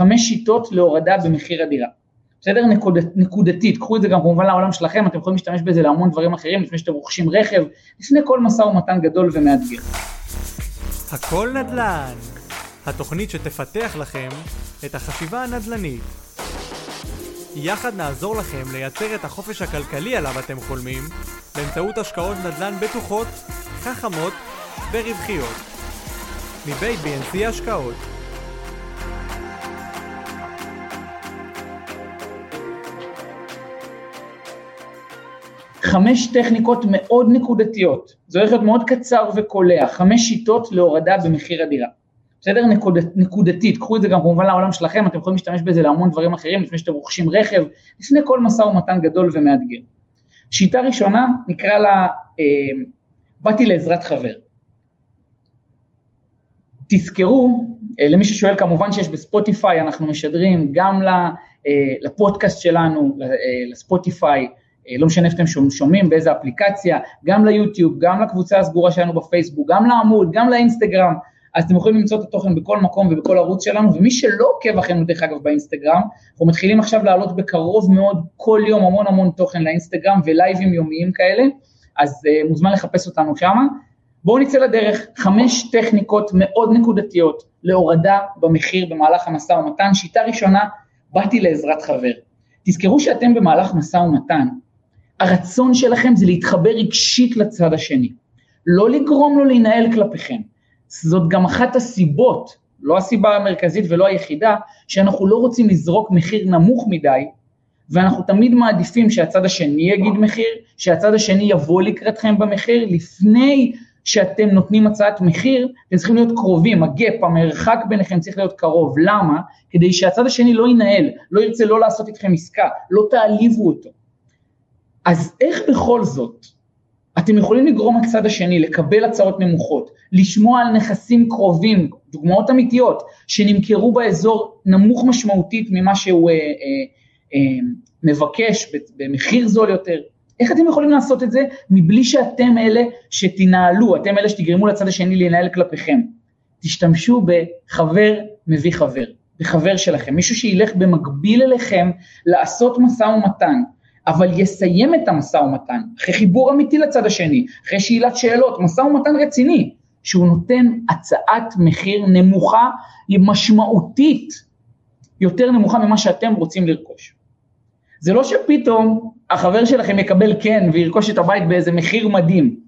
חמש שיטות להורדה במחיר הדירה. בסדר? נקוד, נקודתית, קחו את זה גם כמובן לעולם שלכם, אתם יכולים להשתמש בזה להמון דברים אחרים, לפני שאתם רוכשים רכב, לפני כל משא ומתן גדול ומאתגר. הכל נדל"ן, התוכנית שתפתח לכם את החשיבה הנדל"נית. יחד נעזור לכם לייצר את החופש הכלכלי עליו אתם חולמים, באמצעות השקעות נדל"ן בטוחות, חכמות ורווחיות. מבית BNC השקעות חמש טכניקות מאוד נקודתיות, זה הולך להיות מאוד קצר וקולע, חמש שיטות להורדה במחיר הדירה. בסדר? נקוד, נקודתית, קחו את זה גם כמובן לעולם שלכם, אתם יכולים להשתמש בזה להמון דברים אחרים, לפני שאתם רוכשים רכב, לפני כל משא ומתן גדול ומאתגר. שיטה ראשונה, נקרא לה, אה, באתי לעזרת חבר. תזכרו, אה, למי ששואל כמובן שיש בספוטיפיי, אנחנו משדרים גם אה, לפודקאסט שלנו, אה, לספוטיפיי, לא משנה איפה אתם שומעים, באיזה אפליקציה, גם ליוטיוב, גם לקבוצה הסגורה שלנו בפייסבוק, גם לעמוד, גם לאינסטגרם, אז אתם יכולים למצוא את התוכן בכל מקום ובכל ערוץ שלנו, ומי שלא עוקב אחרינו דרך אגב באינסטגרם, אנחנו מתחילים עכשיו לעלות בקרוב מאוד כל יום המון המון תוכן לאינסטגרם ולייבים יומיים כאלה, אז uh, מוזמן לחפש אותנו שמה. בואו נצא לדרך, חמש טכניקות מאוד נקודתיות להורדה במחיר במהלך המשא ומתן. שיטה ראשונה, באתי לעזרת חבר. תזכרו שאתם במהלך משא ומתן, הרצון שלכם זה להתחבר רגשית לצד השני, לא לגרום לו להינעל כלפיכם. זאת גם אחת הסיבות, לא הסיבה המרכזית ולא היחידה, שאנחנו לא רוצים לזרוק מחיר נמוך מדי, ואנחנו תמיד מעדיפים שהצד השני יגיד מחיר, שהצד השני יבוא לקראתכם במחיר, לפני שאתם נותנים הצעת מחיר, אתם צריכים להיות קרובים, הגאפ, המרחק ביניכם צריך להיות קרוב. למה? כדי שהצד השני לא ינהל, לא ירצה לא לעשות איתכם עסקה, לא תעליבו אותו. אז איך בכל זאת אתם יכולים לגרום לצד השני לקבל הצעות נמוכות, לשמוע על נכסים קרובים, דוגמאות אמיתיות, שנמכרו באזור נמוך משמעותית ממה שהוא אה, אה, אה, מבקש במחיר זול יותר, איך אתם יכולים לעשות את זה? מבלי שאתם אלה שתנהלו, אתם אלה שתגרמו לצד השני לנהל כלפיכם? תשתמשו בחבר מביא חבר, בחבר שלכם, מישהו שילך במקביל אליכם לעשות משא ומתן, אבל יסיים את המשא ומתן, אחרי חיבור אמיתי לצד השני, אחרי שאלת שאלות, משא ומתן רציני, שהוא נותן הצעת מחיר נמוכה, משמעותית, יותר נמוכה ממה שאתם רוצים לרכוש. זה לא שפתאום החבר שלכם יקבל כן וירכוש את הבית באיזה מחיר מדהים,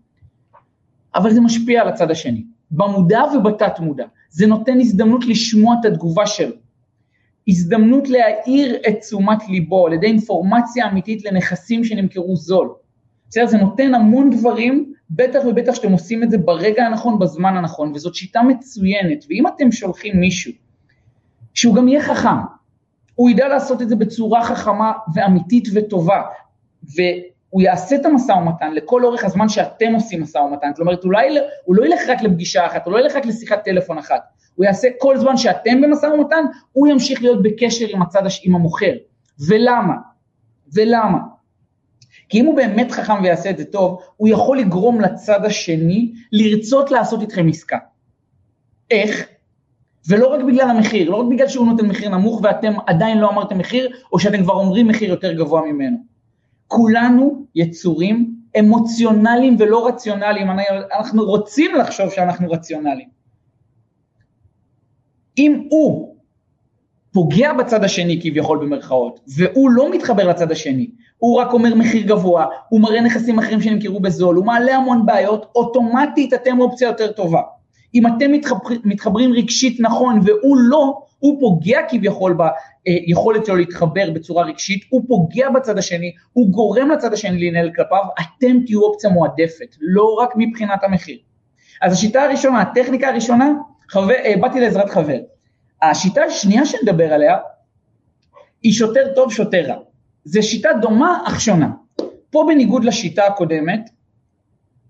אבל זה משפיע על הצד השני, במודע ובתת מודע. זה נותן הזדמנות לשמוע את התגובה שלו, הזדמנות להאיר את תשומת ליבו על ידי אינפורמציה אמיתית לנכסים שנמכרו זול. בסדר? זה נותן המון דברים, בטח ובטח שאתם עושים את זה ברגע הנכון, בזמן הנכון, וזאת שיטה מצוינת, ואם אתם שולחים מישהו שהוא גם יהיה חכם, הוא ידע לעשות את זה בצורה חכמה ואמיתית וטובה, והוא יעשה את המשא ומתן לכל אורך הזמן שאתם עושים משא ומתן, כלומר אולי הוא לא ילך רק לפגישה אחת, הוא לא ילך רק לשיחת טלפון אחת, הוא יעשה כל זמן שאתם במשא ומתן, הוא ימשיך להיות בקשר עם הצד, עם המוכר. ולמה? ולמה? כי אם הוא באמת חכם ויעשה את זה טוב, הוא יכול לגרום לצד השני לרצות לעשות איתכם עסקה. איך? ולא רק בגלל המחיר, לא רק בגלל שהוא נותן מחיר נמוך ואתם עדיין לא אמרתם מחיר, או שאתם כבר אומרים מחיר יותר גבוה ממנו. כולנו יצורים אמוציונליים ולא רציונליים, אנחנו רוצים לחשוב שאנחנו רציונליים. אם הוא פוגע בצד השני כביכול במרכאות, והוא לא מתחבר לצד השני, הוא רק אומר מחיר גבוה, הוא מראה נכסים אחרים שנמכרו בזול, הוא מעלה המון בעיות, אוטומטית אתם אופציה יותר טובה. אם אתם מתחבר, מתחברים רגשית נכון והוא לא, הוא פוגע כביכול ביכולת שלו להתחבר בצורה רגשית, הוא פוגע בצד השני, הוא גורם לצד השני לנהל כלפיו, אתם תהיו אופציה מועדפת, לא רק מבחינת המחיר. אז השיטה הראשונה, הטכניקה הראשונה, חבר, אה, באתי לעזרת חבר. השיטה השנייה שנדבר עליה, היא שוטר טוב, שוטר רע. זו שיטה דומה אך שונה. פה בניגוד לשיטה הקודמת,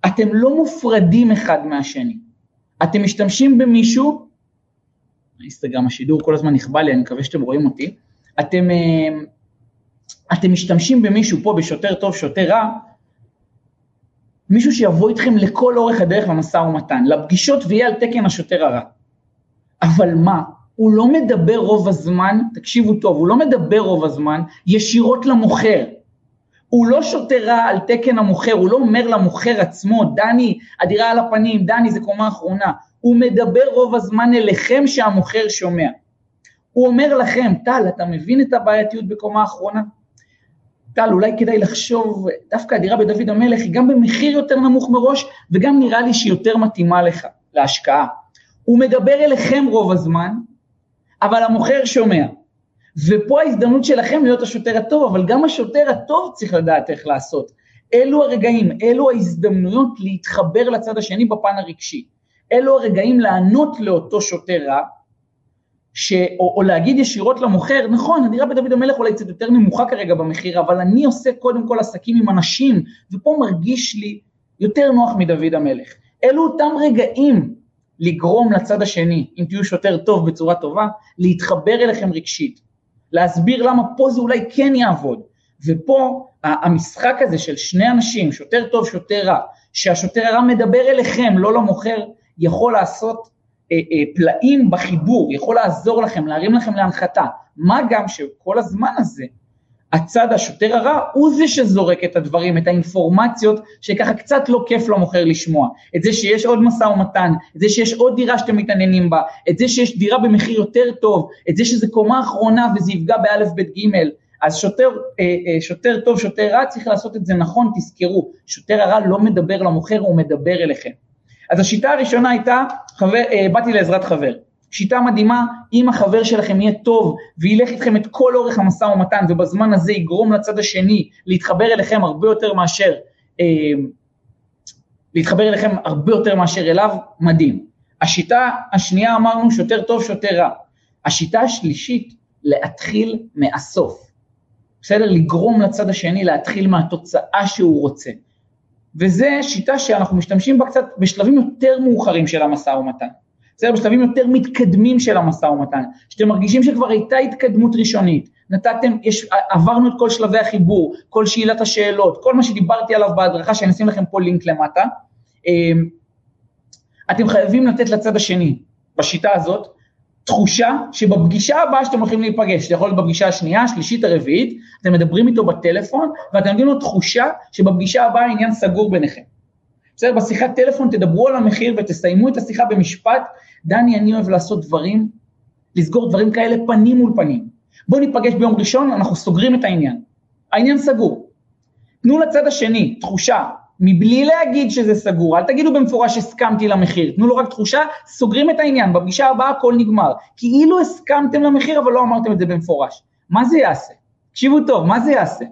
אתם לא מופרדים אחד מהשני. אתם משתמשים במישהו, האינסטגרם השידור כל הזמן נכבה לי, אני מקווה שאתם רואים אותי, אתם, אה, אתם משתמשים במישהו פה בשוטר טוב, שוטר רע, מישהו שיבוא איתכם לכל אורך הדרך במשא ומתן, לפגישות ויהיה על תקן השוטר הרע. אבל מה, הוא לא מדבר רוב הזמן, תקשיבו טוב, הוא לא מדבר רוב הזמן ישירות למוכר. הוא לא שותה רע על תקן המוכר, הוא לא אומר למוכר עצמו, דני, הדירה על הפנים, דני, זה קומה אחרונה. הוא מדבר רוב הזמן אליכם שהמוכר שומע. הוא אומר לכם, טל, אתה מבין את הבעייתיות בקומה האחרונה? טל, אולי כדאי לחשוב, דווקא הדירה בדוד המלך היא גם במחיר יותר נמוך מראש, וגם נראה לי שהיא יותר מתאימה לך, להשקעה. הוא מדבר אליכם רוב הזמן, אבל המוכר שומע. ופה ההזדמנות שלכם להיות השוטר הטוב, אבל גם השוטר הטוב צריך לדעת איך לעשות. אלו הרגעים, אלו ההזדמנויות להתחבר לצד השני בפן הרגשי. אלו הרגעים לענות לאותו שוטר רע, ש... או, או להגיד ישירות למוכר, נכון, הדירה בדוד המלך אולי קצת יותר נמוכה כרגע במחיר, אבל אני עושה קודם כל עסקים עם אנשים, ופה מרגיש לי יותר נוח מדוד המלך. אלו אותם רגעים לגרום לצד השני, אם תהיו שוטר טוב בצורה טובה, להתחבר אליכם רגשית, להסביר למה פה זה אולי כן יעבוד. ופה המשחק הזה של שני אנשים, שוטר טוב, שוטר רע, שהשוטר הרע מדבר אליכם, לא למוכר, יכול לעשות אה, אה, פלאים בחיבור, יכול לעזור לכם, להרים לכם להנחתה. מה גם שכל הזמן הזה, הצד השוטר הרע הוא זה שזורק את הדברים, את האינפורמציות שככה קצת לא כיף למוכר לשמוע. את זה שיש עוד משא ומתן, את זה שיש עוד דירה שאתם מתעניינים בה, את זה שיש דירה במחיר יותר טוב, את זה שזה קומה אחרונה וזה יפגע באלף בית גימל. אז שוטר, אה, אה, שוטר טוב, שוטר רע, צריך לעשות את זה נכון, תזכרו, שוטר הרע לא מדבר למוכר, הוא מדבר אליכם. אז השיטה הראשונה הייתה, חבר, אה, באתי לעזרת חבר. שיטה מדהימה, אם החבר שלכם יהיה טוב וילך איתכם את כל אורך המשא ומתן ובזמן הזה יגרום לצד השני להתחבר אליכם הרבה יותר מאשר, אה, להתחבר אליכם הרבה יותר מאשר אליו, מדהים. השיטה השנייה אמרנו שוטר טוב, שוטר רע. השיטה השלישית, להתחיל מהסוף. בסדר? לגרום לצד השני להתחיל מהתוצאה שהוא רוצה. וזו שיטה שאנחנו משתמשים בה קצת בשלבים יותר מאוחרים של המשא ומתן. בסדר? בשלבים יותר מתקדמים של המשא ומתן, שאתם מרגישים שכבר הייתה התקדמות ראשונית, נתתם, יש, עברנו את כל שלבי החיבור, כל שאלת השאלות, כל מה שדיברתי עליו בהדרכה, שאני אשים לכם פה לינק למטה, אמ, אתם חייבים לתת לצד השני, בשיטה הזאת, תחושה שבפגישה הבאה שאתם הולכים להיפגש, זה יכול להיות בפגישה השנייה, השלישית, הרביעית, אתם מדברים איתו בטלפון, ואתם נותנים לו תחושה שבפגישה הבאה העניין סגור ביניכם. בסדר? בשיחת טלפון תדברו על המחיר ותסיימו את השיחה במשפט, דני, אני אוהב לעשות דברים, לסגור דברים כאלה פנים מול פנים. בואו ניפגש ביום ראשון, אנחנו סוגרים את העניין. העניין סגור. תנו לצד השני תחושה מבלי להגיד שזה סגור, אל תגידו במפורש הסכמתי למחיר, תנו לו רק תחושה, סוגרים את העניין, בפגישה הבאה הכל נגמר. כאילו הסכמתם למחיר אבל לא אמרתם את זה במפורש. מה זה יעשה? תקשיבו טוב, מה זה יעשה?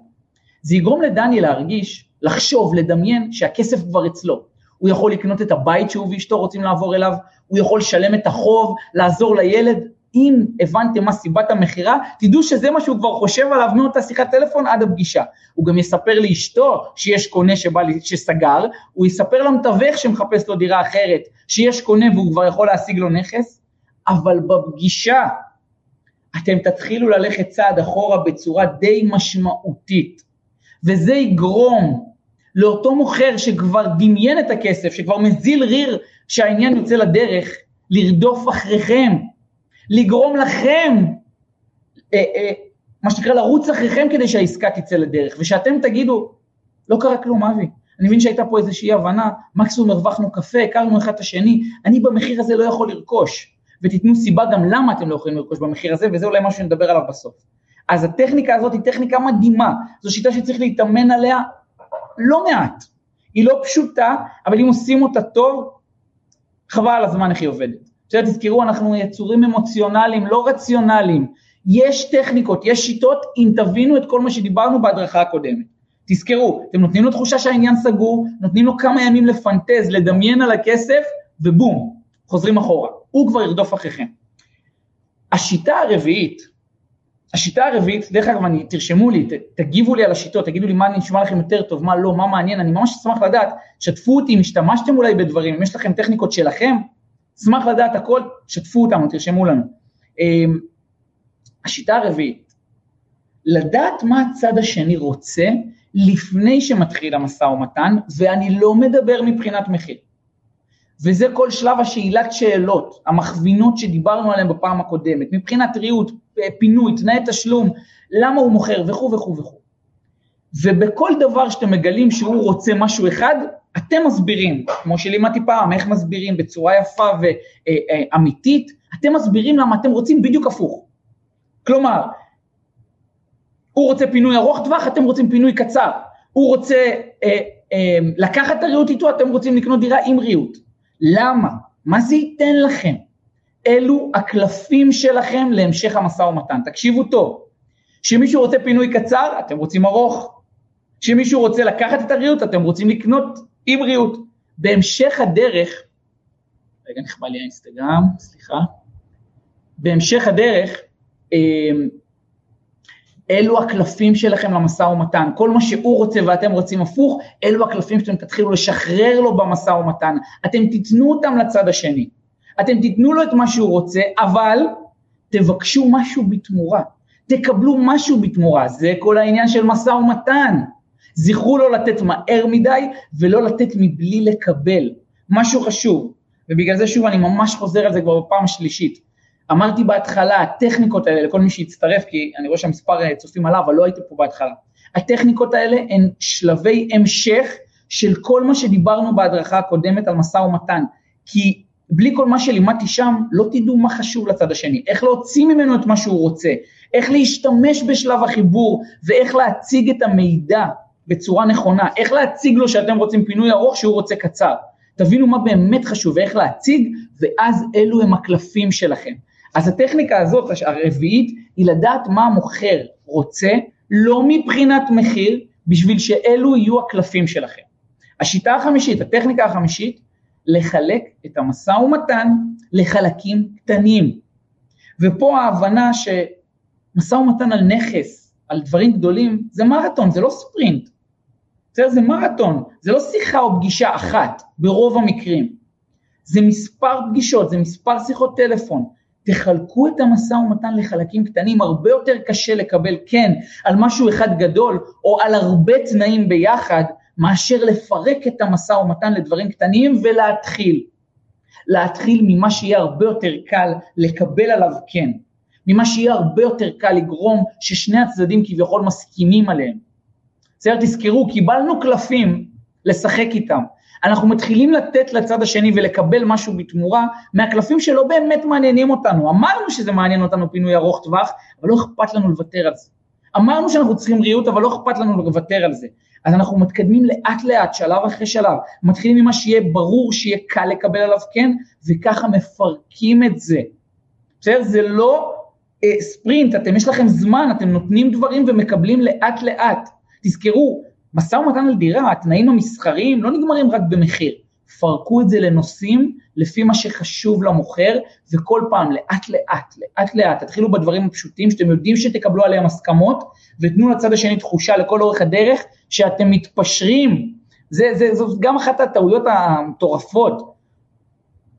זה יגרום לדני להרגיש, לחשוב, לדמיין שהכסף כבר אצלו. הוא יכול לקנות את הבית שהוא ואשתו רוצים לעבור אליו, הוא יכול לשלם את החוב, לעזור לילד, אם הבנתם מה סיבת המכירה, תדעו שזה מה שהוא כבר חושב עליו מאותה שיחת טלפון עד הפגישה. הוא גם יספר לאשתו שיש קונה שבא, שסגר, הוא יספר למתווך שמחפש לו דירה אחרת, שיש קונה והוא כבר יכול להשיג לו נכס, אבל בפגישה אתם תתחילו ללכת צעד אחורה בצורה די משמעותית, וזה יגרום לאותו מוכר שכבר דמיין את הכסף, שכבר מזיל ריר שהעניין יוצא לדרך, לרדוף אחריכם, לגרום לכם, אה, אה, מה שנקרא לרוץ אחריכם כדי שהעסקה תצא לדרך, ושאתם תגידו, לא קרה כלום אבי, אני מבין שהייתה פה איזושהי הבנה, מקסימום הרווחנו קפה, הכרנו אחד את השני, אני במחיר הזה לא יכול לרכוש, ותיתנו סיבה גם למה אתם לא יכולים לרכוש במחיר הזה, וזה אולי מה שנדבר עליו בסוף. אז הטכניקה הזאת היא טכניקה מדהימה, זו שיטה שצריך להתאמן עליה לא מעט. היא לא פשוטה, אבל אם עושים אותה טוב, חבל על הזמן איך היא עובדת. עכשיו תזכרו, אנחנו יצורים אמוציונליים, לא רציונליים. יש טכניקות, יש שיטות, אם תבינו את כל מה שדיברנו בהדרכה הקודמת. תזכרו, אתם נותנים לו תחושה שהעניין סגור, נותנים לו כמה ימים לפנטז, לדמיין על הכסף, ובום, חוזרים אחורה. הוא כבר ירדוף אחריכם. השיטה הרביעית, השיטה הרביעית, דרך אגב, תרשמו לי, ת, תגיבו לי על השיטות, תגידו לי מה נשמע לכם יותר טוב, מה לא, מה מעניין, אני ממש אשמח לדעת, שתפו אותי אם השתמשתם אולי בדברים, אם יש לכם טכניקות שלכם, אשמח לדעת הכל, שתפו אותנו, תרשמו לנו. אמ, השיטה הרביעית, לדעת מה הצד השני רוצה לפני שמתחיל המשא ומתן, ואני לא מדבר מבחינת מחיר. וזה כל שלב השאלת שאלות, המכווינות שדיברנו עליהן בפעם הקודמת, מבחינת ריהוט, פינוי, תנאי תשלום, למה הוא מוכר וכו' וכו' וכו'. ובכל דבר שאתם מגלים שהוא רוצה משהו אחד, אתם מסבירים, כמו שלימדתי פעם, איך מסבירים בצורה יפה ואמיתית, אתם מסבירים למה אתם רוצים בדיוק הפוך. כלומר, הוא רוצה פינוי ארוך טווח, אתם רוצים פינוי קצר. הוא רוצה אה, אה, לקחת את הריהוט איתו, אתם רוצים לקנות דירה עם ריהוט. למה? מה זה ייתן לכם? אלו הקלפים שלכם להמשך המשא ומתן. תקשיבו טוב, כשמישהו רוצה פינוי קצר, אתם רוצים ארוך. כשמישהו רוצה לקחת את הריהוט, אתם רוצים לקנות עם ריהוט. בהמשך הדרך, רגע נכבה לי האינסטגרם, סליחה. בהמשך הדרך, אה, אלו הקלפים שלכם למשא ומתן, כל מה שהוא רוצה ואתם רוצים הפוך, אלו הקלפים שאתם תתחילו לשחרר לו במשא ומתן, אתם תיתנו אותם לצד השני, אתם תיתנו לו את מה שהוא רוצה, אבל תבקשו משהו בתמורה, תקבלו משהו בתמורה, זה כל העניין של משא ומתן. זכרו לא לתת מהר מדי ולא לתת מבלי לקבל, משהו חשוב, ובגלל זה שוב אני ממש חוזר על זה כבר בפעם השלישית. אמרתי בהתחלה, הטכניקות האלה, לכל מי שהצטרף, כי אני רואה שהמספר אה, צופים עליו, אבל לא הייתי פה בהתחלה. הטכניקות האלה הן שלבי המשך של כל מה שדיברנו בהדרכה הקודמת על משא ומתן, כי בלי כל מה שלימדתי שם, לא תדעו מה חשוב לצד השני, איך להוציא ממנו את מה שהוא רוצה, איך להשתמש בשלב החיבור ואיך להציג את המידע בצורה נכונה, איך להציג לו שאתם רוצים פינוי ארוך שהוא רוצה קצר. תבינו מה באמת חשוב ואיך להציג, ואז אלו הם הקלפים שלכם. אז הטכניקה הזאת, הרביעית, היא לדעת מה המוכר רוצה, לא מבחינת מחיר, בשביל שאלו יהיו הקלפים שלכם. השיטה החמישית, הטכניקה החמישית, לחלק את המשא ומתן לחלקים קטנים. ופה ההבנה שמשא ומתן על נכס, על דברים גדולים, זה מרתון, זה לא ספרינט. בסדר? זה מרתון, זה לא שיחה או פגישה אחת, ברוב המקרים. זה מספר פגישות, זה מספר שיחות טלפון, תחלקו את המשא ומתן לחלקים קטנים, הרבה יותר קשה לקבל כן על משהו אחד גדול, או על הרבה תנאים ביחד, מאשר לפרק את המשא ומתן לדברים קטנים ולהתחיל. להתחיל ממה שיהיה הרבה יותר קל לקבל עליו כן, ממה שיהיה הרבה יותר קל לגרום ששני הצדדים כביכול מסכימים עליהם. בסדר, תזכרו, קיבלנו קלפים לשחק איתם, אנחנו מתחילים לתת לצד השני ולקבל משהו בתמורה מהקלפים שלא באמת מעניינים אותנו. אמרנו שזה מעניין אותנו פינוי ארוך טווח, אבל לא אכפת לנו לוותר על זה. אמרנו שאנחנו צריכים ריהוט, אבל לא אכפת לנו לוותר על זה. אז אנחנו מתקדמים לאט לאט, שלב אחרי שלב, מתחילים ממה שיהיה ברור שיהיה קל לקבל עליו כן, וככה מפרקים את זה. בסדר? זה לא אה, ספרינט, אתם יש לכם זמן, אתם נותנים דברים ומקבלים לאט לאט. תזכרו, משא ומתן על דירה, התנאים המסחריים לא נגמרים רק במחיר, פרקו את זה לנושאים לפי מה שחשוב למוכר, וכל פעם לאט לאט, לאט לאט, תתחילו בדברים הפשוטים שאתם יודעים שתקבלו עליהם הסכמות, ותנו לצד השני תחושה לכל אורך הדרך שאתם מתפשרים. זה, זה, זו גם אחת הטעויות המטורפות.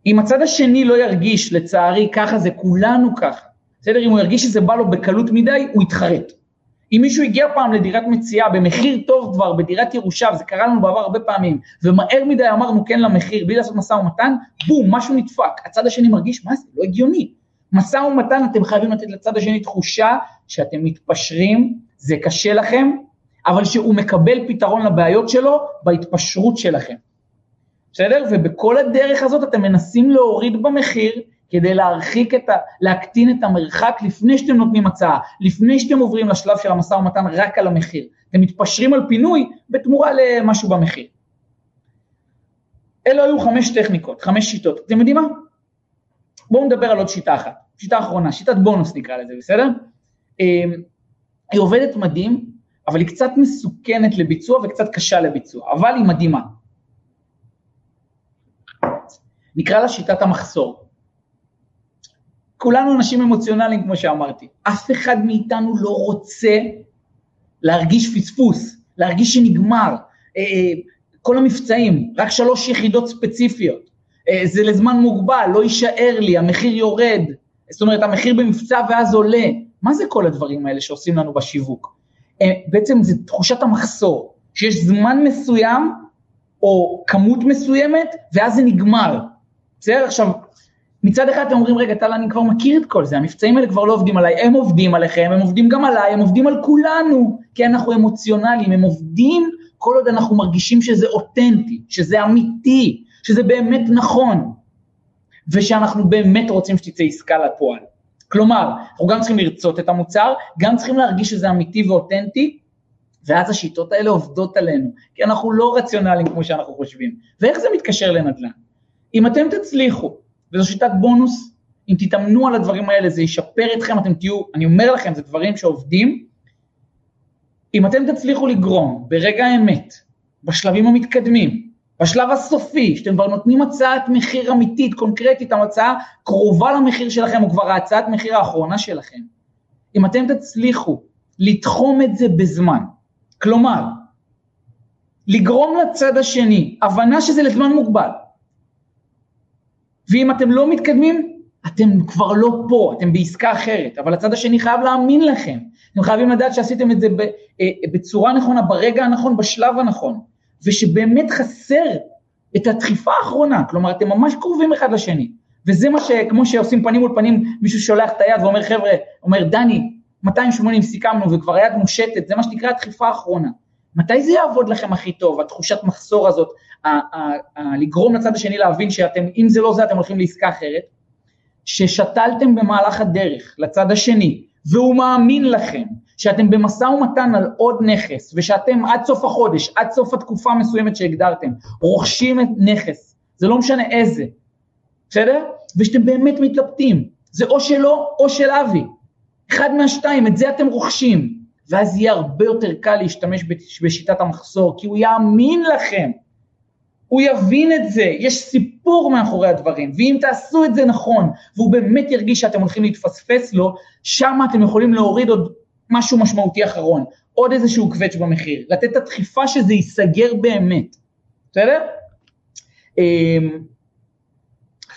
אם הצד השני לא ירגיש, לצערי, ככה זה, כולנו ככה, בסדר? אם הוא ירגיש שזה בא לו בקלות מדי, הוא יתחרט. אם מישהו הגיע פעם לדירת מציאה במחיר טוב כבר, בדירת ירושה, וזה קרה לנו בעבר הרבה פעמים, ומהר מדי אמרנו כן למחיר, בלי לעשות משא ומתן, בום, משהו נדפק. הצד השני מרגיש, מה זה, לא הגיוני. משא ומתן, אתם חייבים לתת לצד השני תחושה שאתם מתפשרים, זה קשה לכם, אבל שהוא מקבל פתרון לבעיות שלו בהתפשרות שלכם. בסדר? ובכל הדרך הזאת אתם מנסים להוריד במחיר, כדי להרחיק את ה... להקטין את המרחק לפני שאתם נותנים הצעה, לפני שאתם עוברים לשלב של המשא ומתן רק על המחיר. אתם מתפשרים על פינוי בתמורה למשהו במחיר. אלו היו חמש טכניקות, חמש שיטות. אתם יודעים מה? בואו נדבר על עוד שיטה אחת, שיטה אחרונה, שיטת בונוס נקרא לזה, בסדר? אמ, היא עובדת מדהים, אבל היא קצת מסוכנת לביצוע וקצת קשה לביצוע, אבל היא מדהימה. נקרא לה שיטת המחסור. כולנו אנשים אמוציונליים, כמו שאמרתי. אף אחד מאיתנו לא רוצה להרגיש פספוס, להרגיש שנגמר. אה, אה, כל המבצעים, רק שלוש יחידות ספציפיות. אה, זה לזמן מוגבל, לא יישאר לי, המחיר יורד. זאת אומרת, המחיר במבצע ואז עולה. מה זה כל הדברים האלה שעושים לנו בשיווק? בעצם זה תחושת המחסור, שיש זמן מסוים או כמות מסוימת, ואז זה נגמר. בסדר? עכשיו, מצד אחד אתם אומרים, רגע, טל, אני כבר מכיר את כל זה, המבצעים האלה כבר לא עובדים עליי, הם עובדים עליכם, הם עובדים גם עליי, הם עובדים על כולנו, כי אנחנו אמוציונליים, הם עובדים כל עוד אנחנו מרגישים שזה אותנטי, שזה אמיתי, שזה באמת נכון, ושאנחנו באמת רוצים שתצא עסקה לפועל. כלומר, אנחנו גם צריכים לרצות את המוצר, גם צריכים להרגיש שזה אמיתי ואותנטי, ואז השיטות האלה עובדות עלינו, כי אנחנו לא רציונליים כמו שאנחנו חושבים. ואיך זה מתקשר לנדל"ן? אם אתם תצליחו, וזו שיטת בונוס, אם תתאמנו על הדברים האלה, זה ישפר אתכם, אתם תהיו, אני אומר לכם, זה דברים שעובדים. אם אתם תצליחו לגרום ברגע האמת, בשלבים המתקדמים, בשלב הסופי, שאתם כבר נותנים הצעת מחיר אמיתית, קונקרטית, הצעה קרובה למחיר שלכם, או כבר ההצעת מחיר האחרונה שלכם, אם אתם תצליחו לתחום את זה בזמן, כלומר, לגרום לצד השני, הבנה שזה לזמן מוגבל, ואם אתם לא מתקדמים, אתם כבר לא פה, אתם בעסקה אחרת, אבל הצד השני חייב להאמין לכם, אתם חייבים לדעת שעשיתם את זה אה, בצורה נכונה, ברגע הנכון, בשלב הנכון, ושבאמת חסר את הדחיפה האחרונה, כלומר אתם ממש קרובים אחד לשני, וזה מה שכמו שעושים פנים מול פנים, מישהו שולח את היד ואומר חבר'ה, אומר דני, 280 סיכמנו וכבר היד מושטת, זה מה שנקרא הדחיפה האחרונה. מתי זה יעבוד לכם הכי טוב, התחושת מחסור הזאת, לגרום לצד השני להבין שאתם, אם זה לא זה, אתם הולכים לעסקה אחרת, ששתלתם במהלך הדרך לצד השני, והוא מאמין לכם, שאתם במשא ומתן על עוד נכס, ושאתם עד סוף החודש, עד סוף התקופה המסוימת שהגדרתם, רוכשים את נכס, זה לא משנה איזה, בסדר? ושאתם באמת מתלבטים, זה או שלו או של אבי, אחד מהשתיים, את זה אתם רוכשים, ואז יהיה הרבה יותר קל להשתמש בשיטת המחסור, כי הוא יאמין לכם, הוא יבין את זה, יש סיפור מאחורי הדברים, ואם תעשו את זה נכון, והוא באמת ירגיש שאתם הולכים להתפספס לו, שם אתם יכולים להוריד עוד משהו משמעותי אחרון, עוד איזשהו קווץ' במחיר, לתת את הדחיפה שזה ייסגר באמת, בסדר?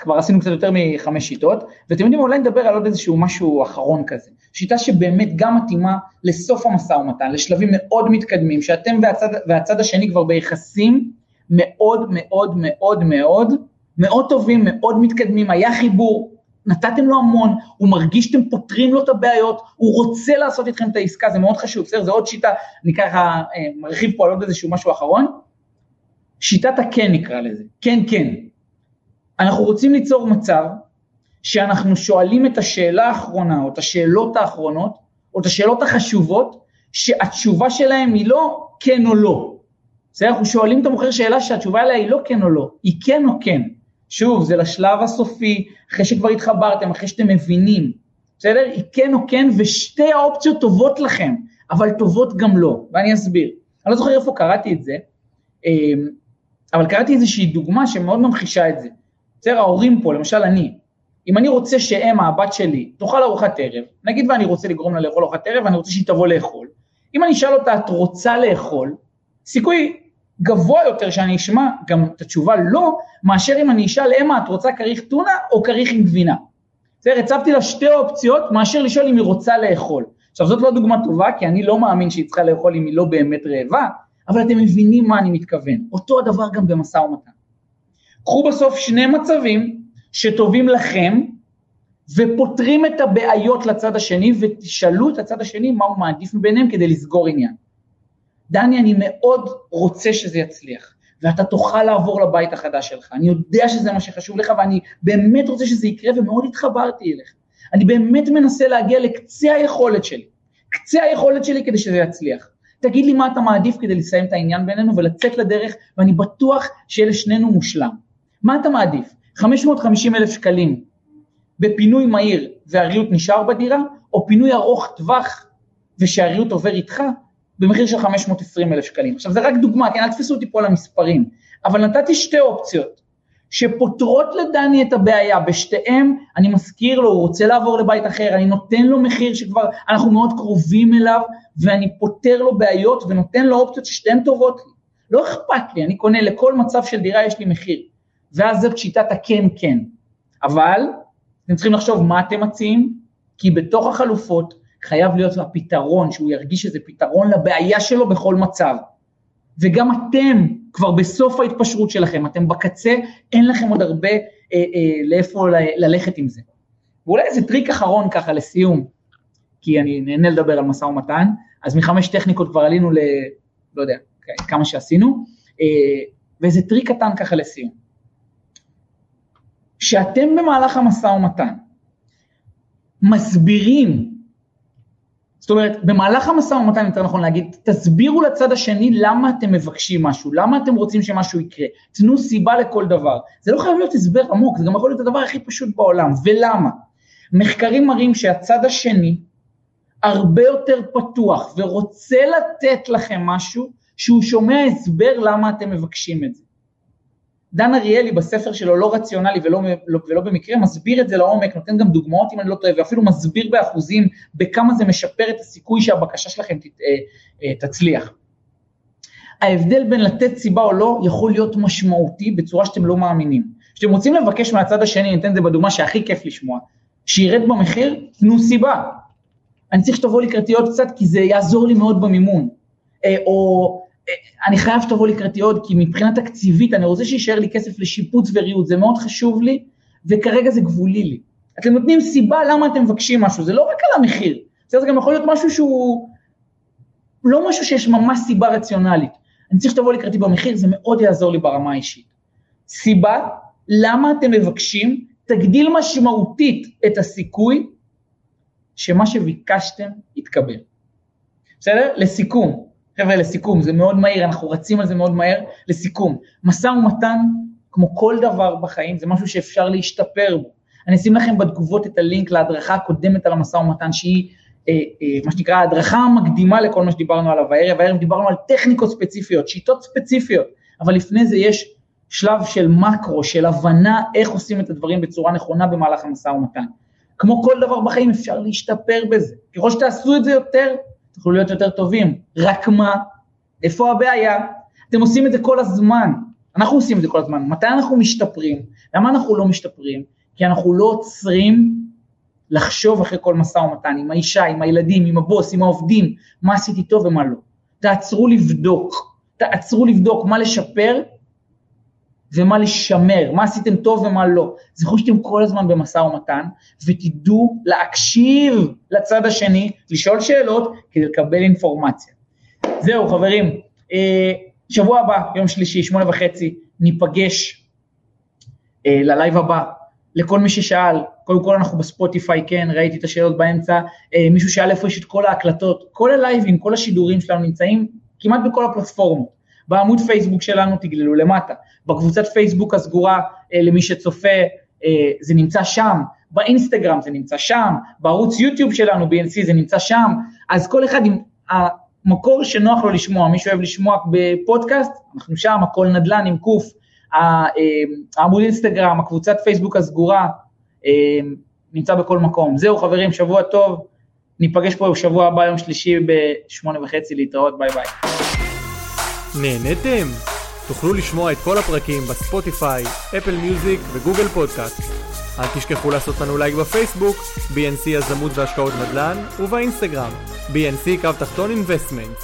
כבר עשינו קצת יותר מחמש שיטות, ואתם יודעים, אולי נדבר על עוד איזשהו משהו אחרון כזה. שיטה שבאמת גם מתאימה לסוף המשא ומתן, לשלבים מאוד מתקדמים, שאתם והצד, והצד השני כבר ביחסים מאוד מאוד מאוד מאוד מאוד טובים, מאוד מתקדמים, היה חיבור, נתתם לו המון, הוא מרגיש שאתם פותרים לו את הבעיות, הוא רוצה לעשות איתכם את העסקה, זה מאוד חשוב, בסדר? זה עוד שיטה, אני ככה אה, מרחיב פה על עוד איזשהו משהו אחרון. שיטת הכן נקרא לזה, כן כן. אנחנו רוצים ליצור מצב שאנחנו שואלים את השאלה האחרונה, או את השאלות האחרונות, או את השאלות החשובות, שהתשובה שלהם היא לא כן או לא. בסדר? אנחנו שואלים את המוכר שאלה שהתשובה עליה היא לא כן או לא, היא כן או כן. שוב, זה לשלב הסופי, אחרי שכבר התחברתם, אחרי שאתם מבינים, בסדר? היא כן או כן, ושתי האופציות טובות לכם, אבל טובות גם לא, ואני אסביר. אני לא זוכר איפה קראתי את זה, אמ, אבל קראתי איזושהי דוגמה שמאוד ממחישה את זה. בסדר, ההורים פה, למשל אני, אם אני רוצה שאמה, הבת שלי, תאכל ארוחת ערב, נגיד ואני רוצה לגרום לה לאכול ארוחת ערב, ואני רוצה שהיא תבוא לאכול, אם אני אשאל אותה, את רוצה לאכול? סיכוי גבוה יותר שאני אשמע גם את התשובה לא, מאשר אם אני אשאל, אמה, את רוצה כריך טונה או כריך עם גבינה? בסדר, הצבתי לה שתי אופציות מאשר לשאול אם היא רוצה לאכול. עכשיו זאת לא דוגמה טובה, כי אני לא מאמין שהיא צריכה לאכול אם היא לא באמת רעבה, אבל אתם מבינים מה אני מתכוון. אותו הדבר גם במשא ומתן. קחו בסוף שני מצבים שטובים לכם, ופותרים את הבעיות לצד השני, ותשאלו את הצד השני מה הוא מעדיף מביניהם כדי לסגור עניין. דני, אני מאוד רוצה שזה יצליח, ואתה תוכל לעבור לבית החדש שלך, אני יודע שזה מה שחשוב לך, ואני באמת רוצה שזה יקרה, ומאוד התחברתי אליך. אני באמת מנסה להגיע לקצה היכולת שלי, קצה היכולת שלי כדי שזה יצליח. תגיד לי מה אתה מעדיף כדי לסיים את העניין בינינו ולצאת לדרך, ואני בטוח שיהיה לשנינו מושלם. מה אתה מעדיף? 550 אלף שקלים בפינוי מהיר והריהוט נשאר בדירה, או פינוי ארוך טווח ושהריהוט עובר איתך במחיר של 520 אלף שקלים. עכשיו זה רק דוגמה, כן, אל תתפסו אותי פה על המספרים, אבל נתתי שתי אופציות שפותרות לדני את הבעיה, בשתיהם אני מזכיר לו, הוא רוצה לעבור לבית אחר, אני נותן לו מחיר שכבר אנחנו מאוד קרובים אליו, ואני פותר לו בעיות ונותן לו אופציות ששתיהן טובות לי. לא אכפת לי, אני קונה לכל מצב של דירה יש לי מחיר. ואז זאת שיטת הכן כן. אבל אתם צריכים לחשוב מה אתם מציעים, כי בתוך החלופות חייב להיות הפתרון, שהוא ירגיש שזה פתרון לבעיה שלו בכל מצב. וגם אתם כבר בסוף ההתפשרות שלכם, אתם בקצה, אין לכם עוד הרבה אה, אה, לאיפה ל- ללכת עם זה. ואולי איזה טריק אחרון ככה לסיום, כי אני נהנה לדבר על משא ומתן, אז מחמש טכניקות כבר עלינו ל... לא יודע, כמה שעשינו, אה, ואיזה טריק קטן ככה לסיום. שאתם במהלך המשא ומתן מסבירים זאת אומרת, במהלך המשא ומתן יותר נכון להגיד, תסבירו לצד השני למה אתם מבקשים משהו, למה אתם רוצים שמשהו יקרה, תנו סיבה לכל דבר. זה לא חייב להיות הסבר עמוק, זה גם יכול להיות הדבר הכי פשוט בעולם, ולמה? מחקרים מראים שהצד השני הרבה יותר פתוח ורוצה לתת לכם משהו, שהוא שומע הסבר למה אתם מבקשים את זה. דן אריאלי בספר שלו לא רציונלי ולא, לא, ולא במקרה מסביר את זה לעומק, נותן גם דוגמאות אם אני לא טועה, ואפילו מסביר באחוזים בכמה זה משפר את הסיכוי שהבקשה שלכם ת, אה, אה, תצליח. ההבדל בין לתת סיבה או לא יכול להיות משמעותי בצורה שאתם לא מאמינים. כשאתם רוצים לבקש מהצד השני, אני אתן את זה בדוגמה שהכי כיף לשמוע, שירד במחיר, תנו סיבה. אני צריך שתבוא לקראתי עוד קצת כי זה יעזור לי מאוד במימון. אה, או אני חייב שתבוא לקראתי עוד, כי מבחינה תקציבית אני רוצה שיישאר לי כסף לשיפוץ וריהוט, זה מאוד חשוב לי, וכרגע זה גבולי לי. אתם נותנים סיבה למה אתם מבקשים משהו, זה לא רק על המחיר, זה גם יכול להיות משהו שהוא לא משהו שיש ממש סיבה רציונלית. אני צריך שתבוא לקראתי במחיר, זה מאוד יעזור לי ברמה האישית. סיבה, למה אתם מבקשים, תגדיל משמעותית את הסיכוי שמה שביקשתם יתקבל. בסדר? לסיכום, חבר'ה, לסיכום, זה מאוד מהיר, אנחנו רצים על זה מאוד מהר, לסיכום, משא ומתן, כמו כל דבר בחיים, זה משהו שאפשר להשתפר בו. אני אשים לכם בתגובות את הלינק להדרכה הקודמת על המשא ומתן, שהיא אה, אה, מה שנקרא ההדרכה המקדימה לכל מה שדיברנו עליו הערב, הערב דיברנו על טכניקות ספציפיות, שיטות ספציפיות, אבל לפני זה יש שלב של מקרו, של הבנה איך עושים את הדברים בצורה נכונה במהלך המשא ומתן. כמו כל דבר בחיים אפשר להשתפר בזה, ככל שתעשו את זה יותר, תוכלו להיות יותר טובים. רק מה, איפה הבעיה? אתם עושים את זה כל הזמן, אנחנו עושים את זה כל הזמן. מתי אנחנו משתפרים? למה אנחנו לא משתפרים? כי אנחנו לא עוצרים לחשוב אחרי כל משא ומתן, עם האישה, עם הילדים, עם הבוס, עם העובדים, מה עשיתי טוב ומה לא. תעצרו לבדוק, תעצרו לבדוק מה לשפר ומה לשמר, מה עשיתם טוב ומה לא. זכרו שאתם כל הזמן במשא ומתן, ותדעו להקשיב לצד השני, לשאול שאלות, כדי לקבל אינפורמציה. זהו חברים, אה, שבוע הבא, יום שלישי, שמונה וחצי, ניפגש אה, ללייב הבא. לכל מי ששאל, קודם כל אנחנו בספוטיפיי, כן, ראיתי את השאלות באמצע, אה, מישהו שאל איפה יש את כל ההקלטות, כל הלייבים, כל השידורים שלנו נמצאים כמעט בכל הפלטפורמות. בעמוד פייסבוק שלנו תגללו למטה, בקבוצת פייסבוק הסגורה אה, למי שצופה אה, זה נמצא שם, באינסטגרם זה נמצא שם, בערוץ יוטיוב שלנו BNC זה נמצא שם, אז כל אחד עם המקור שנוח לו לשמוע, מי שאוהב לשמוע בפודקאסט, אנחנו שם, הכל נדל"ן עם קוף, אה, העמוד אינסטגרם, הקבוצת פייסבוק הסגורה, אה, נמצא בכל מקום. זהו חברים, שבוע טוב, ניפגש פה בשבוע הבא, יום שלישי בשמונה וחצי, להתראות, ביי ביי. נהנתם? תוכלו לשמוע את כל הפרקים בספוטיפיי, Apple Music ו Google Podcast. אל תשכחו לעשות לנו לייק בפייסבוק, BNC יזמות והשקעות נדל"ן, ובאינסטגרם, BNC קו תחתון investment.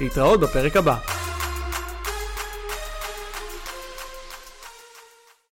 להתראות בפרק הבא.